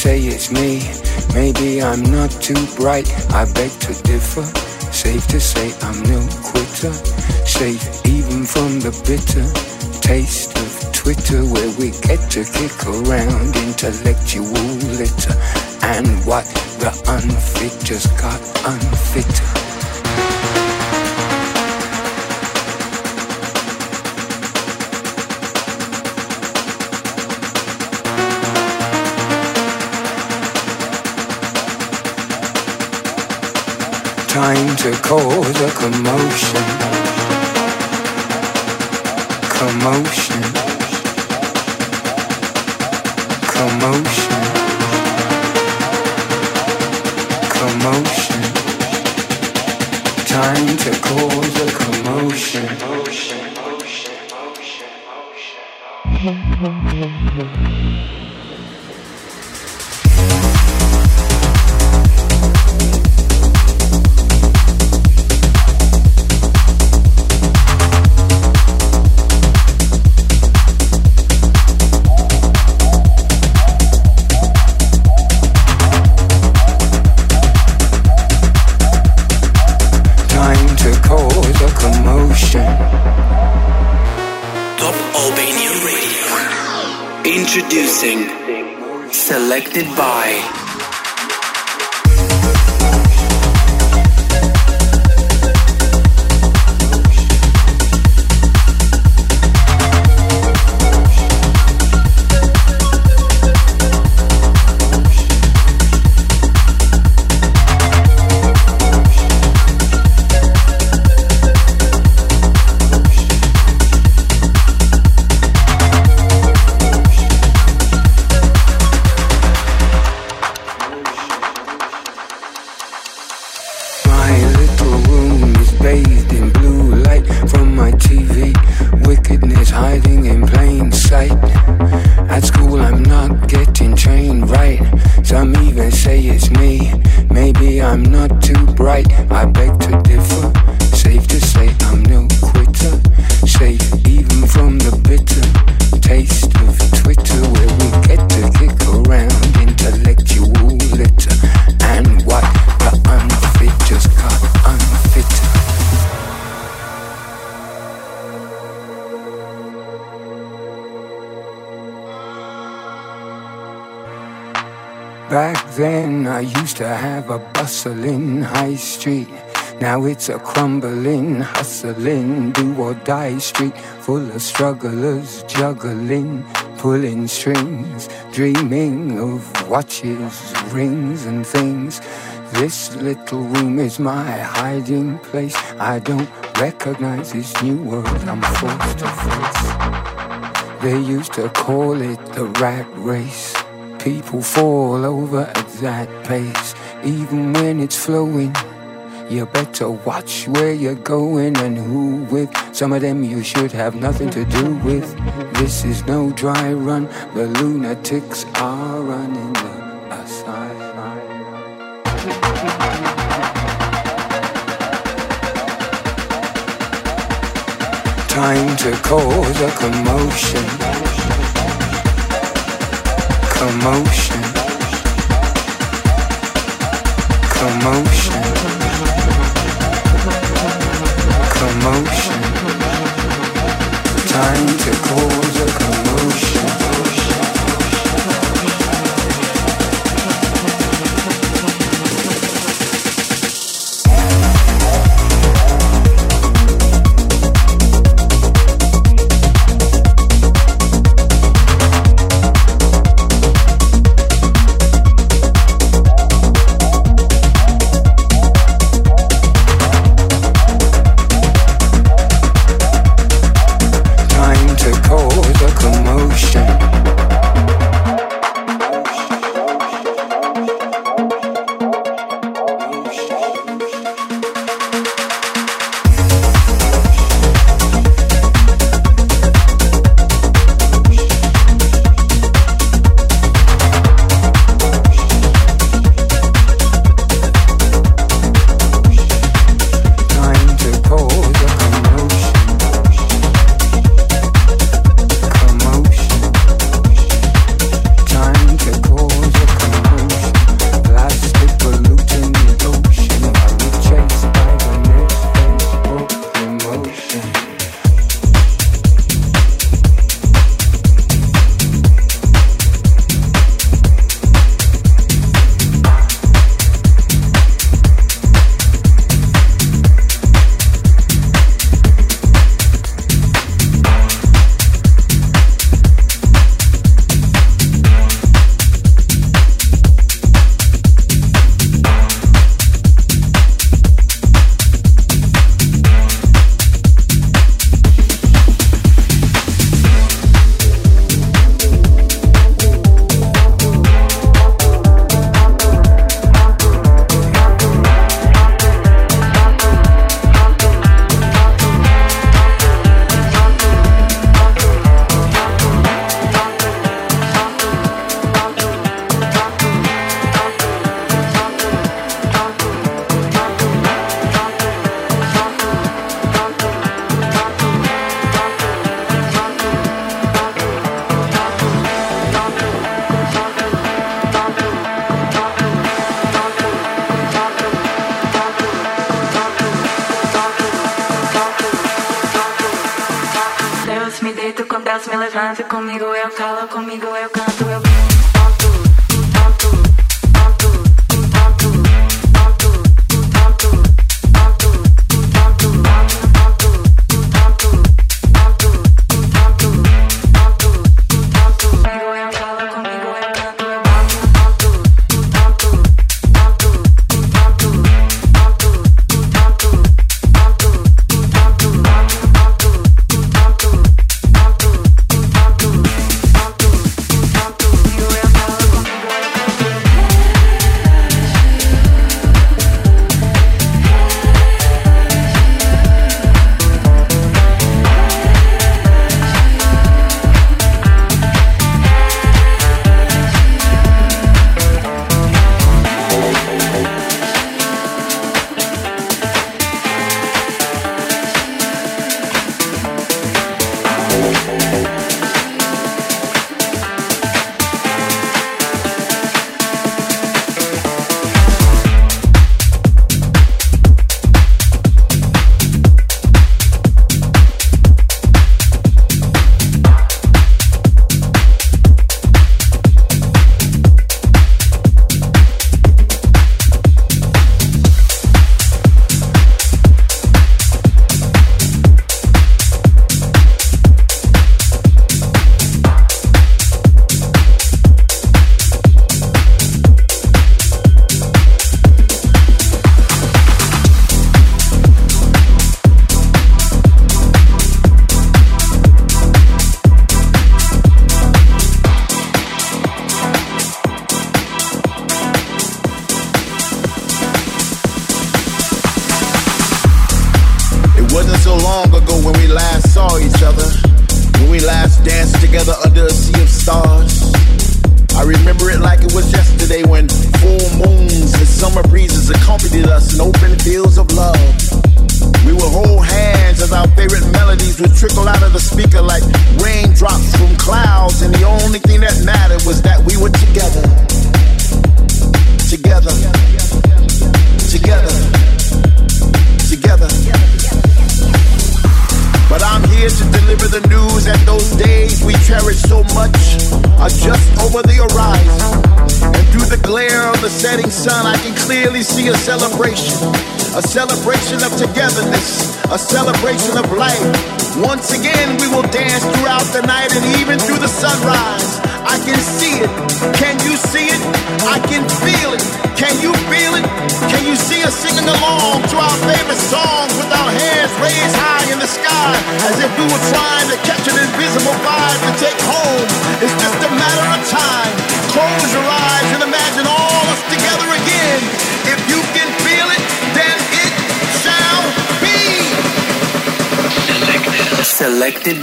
Say it's me. Maybe I'm not too bright, I beg to differ. Safe to say I'm no quitter. Safe even from the bitter taste of Twitter, where we get to kick around intellectual litter. And what the unfit just got unfitter. To cause a commotion. Commotion. Commotion. Commotion. Time to cause a commotion. Motion, Selected by it's a crumbling, hustling, do or die street full of strugglers juggling, pulling strings, dreaming of watches, rings, and things. This little room is my hiding place. I don't recognize this new world I'm forced to face. They used to call it the rat race. People fall over at that pace, even when it's flowing. You better watch where you're going and who with. Some of them you should have nothing to do with. This is no dry run, the lunatics are running the asylum. Time to cause a commotion commotion, commotion, commotion. Time to cause a commotion.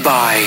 By.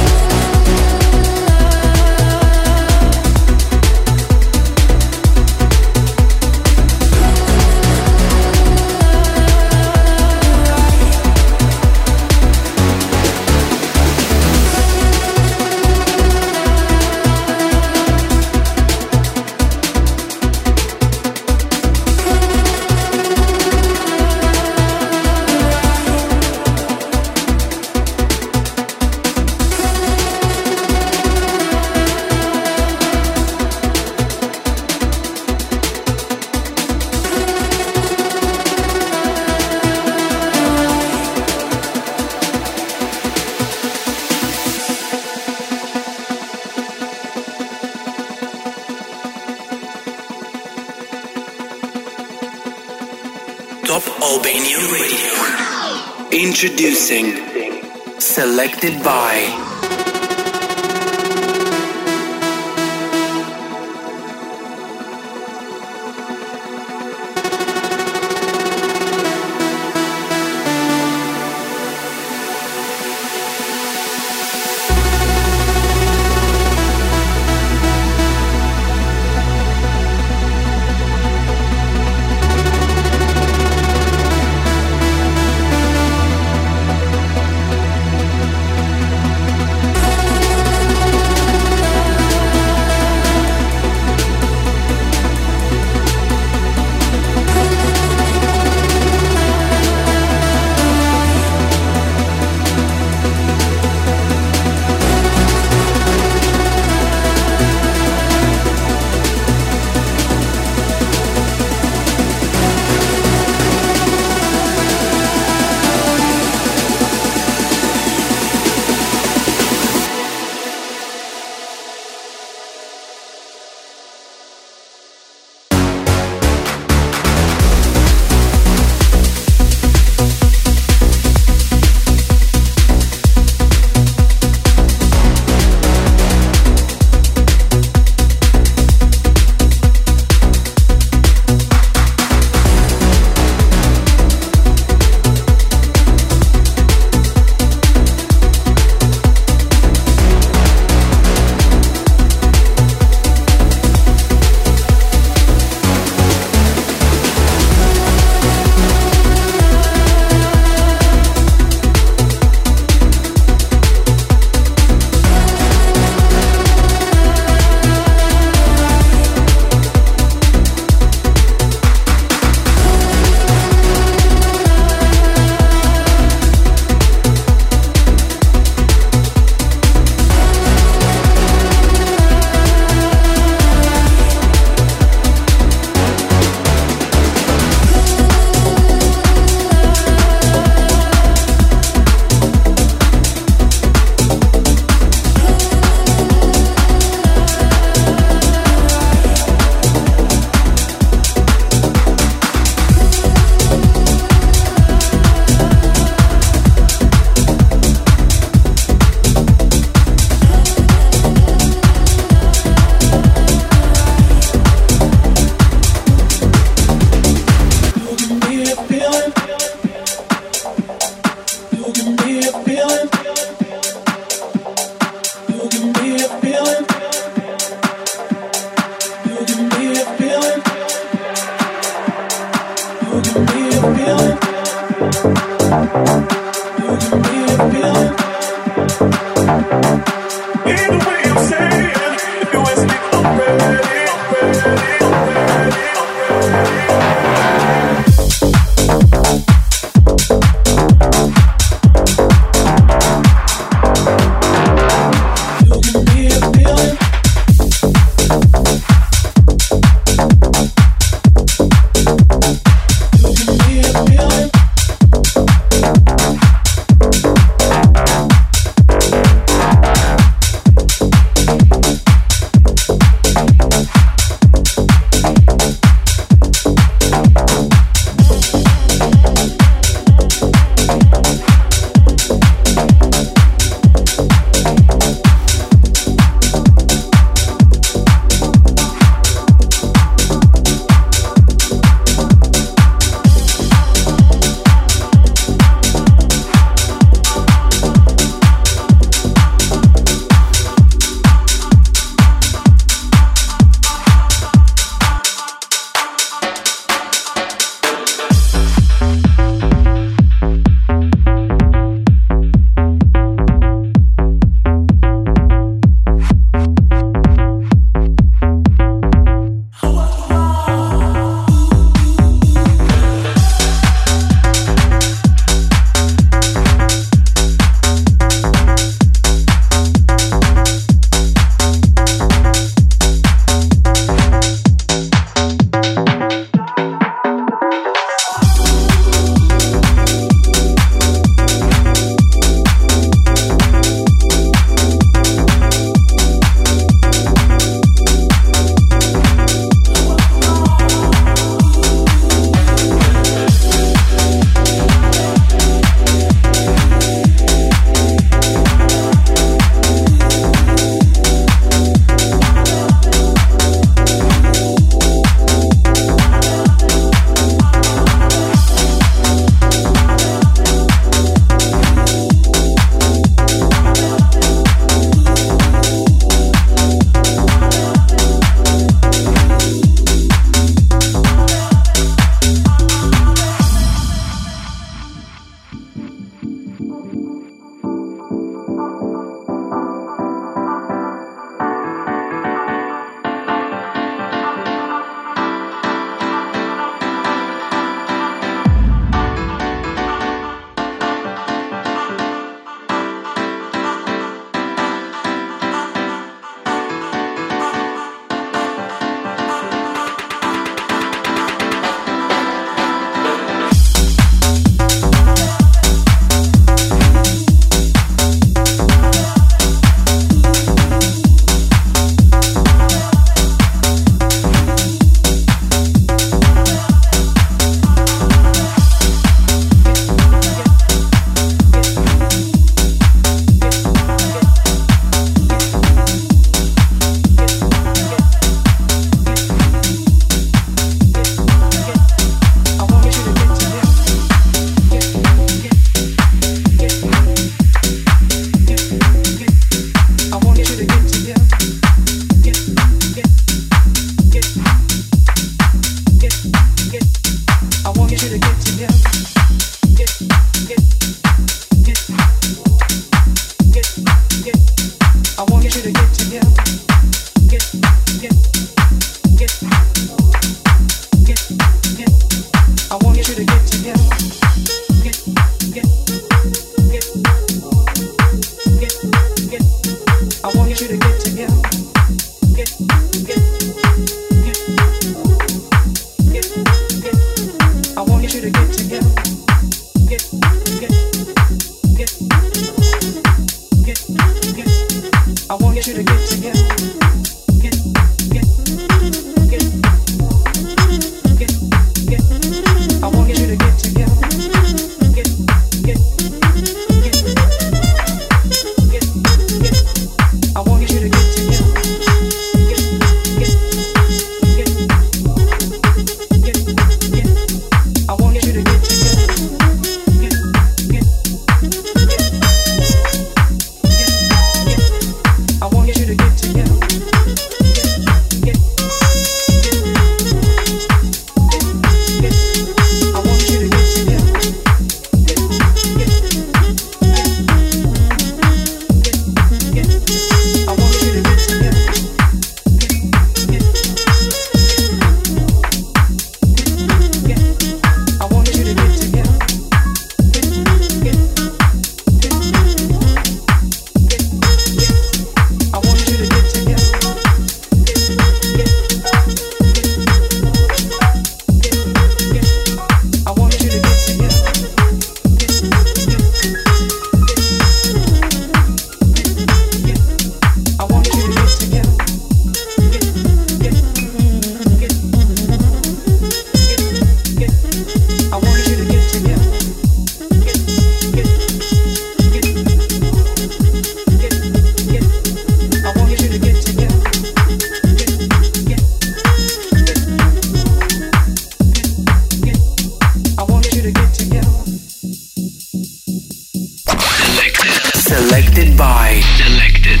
Selected by. Selected.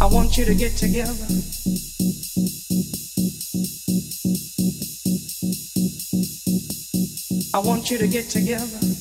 I want you to get together. I want you to get together.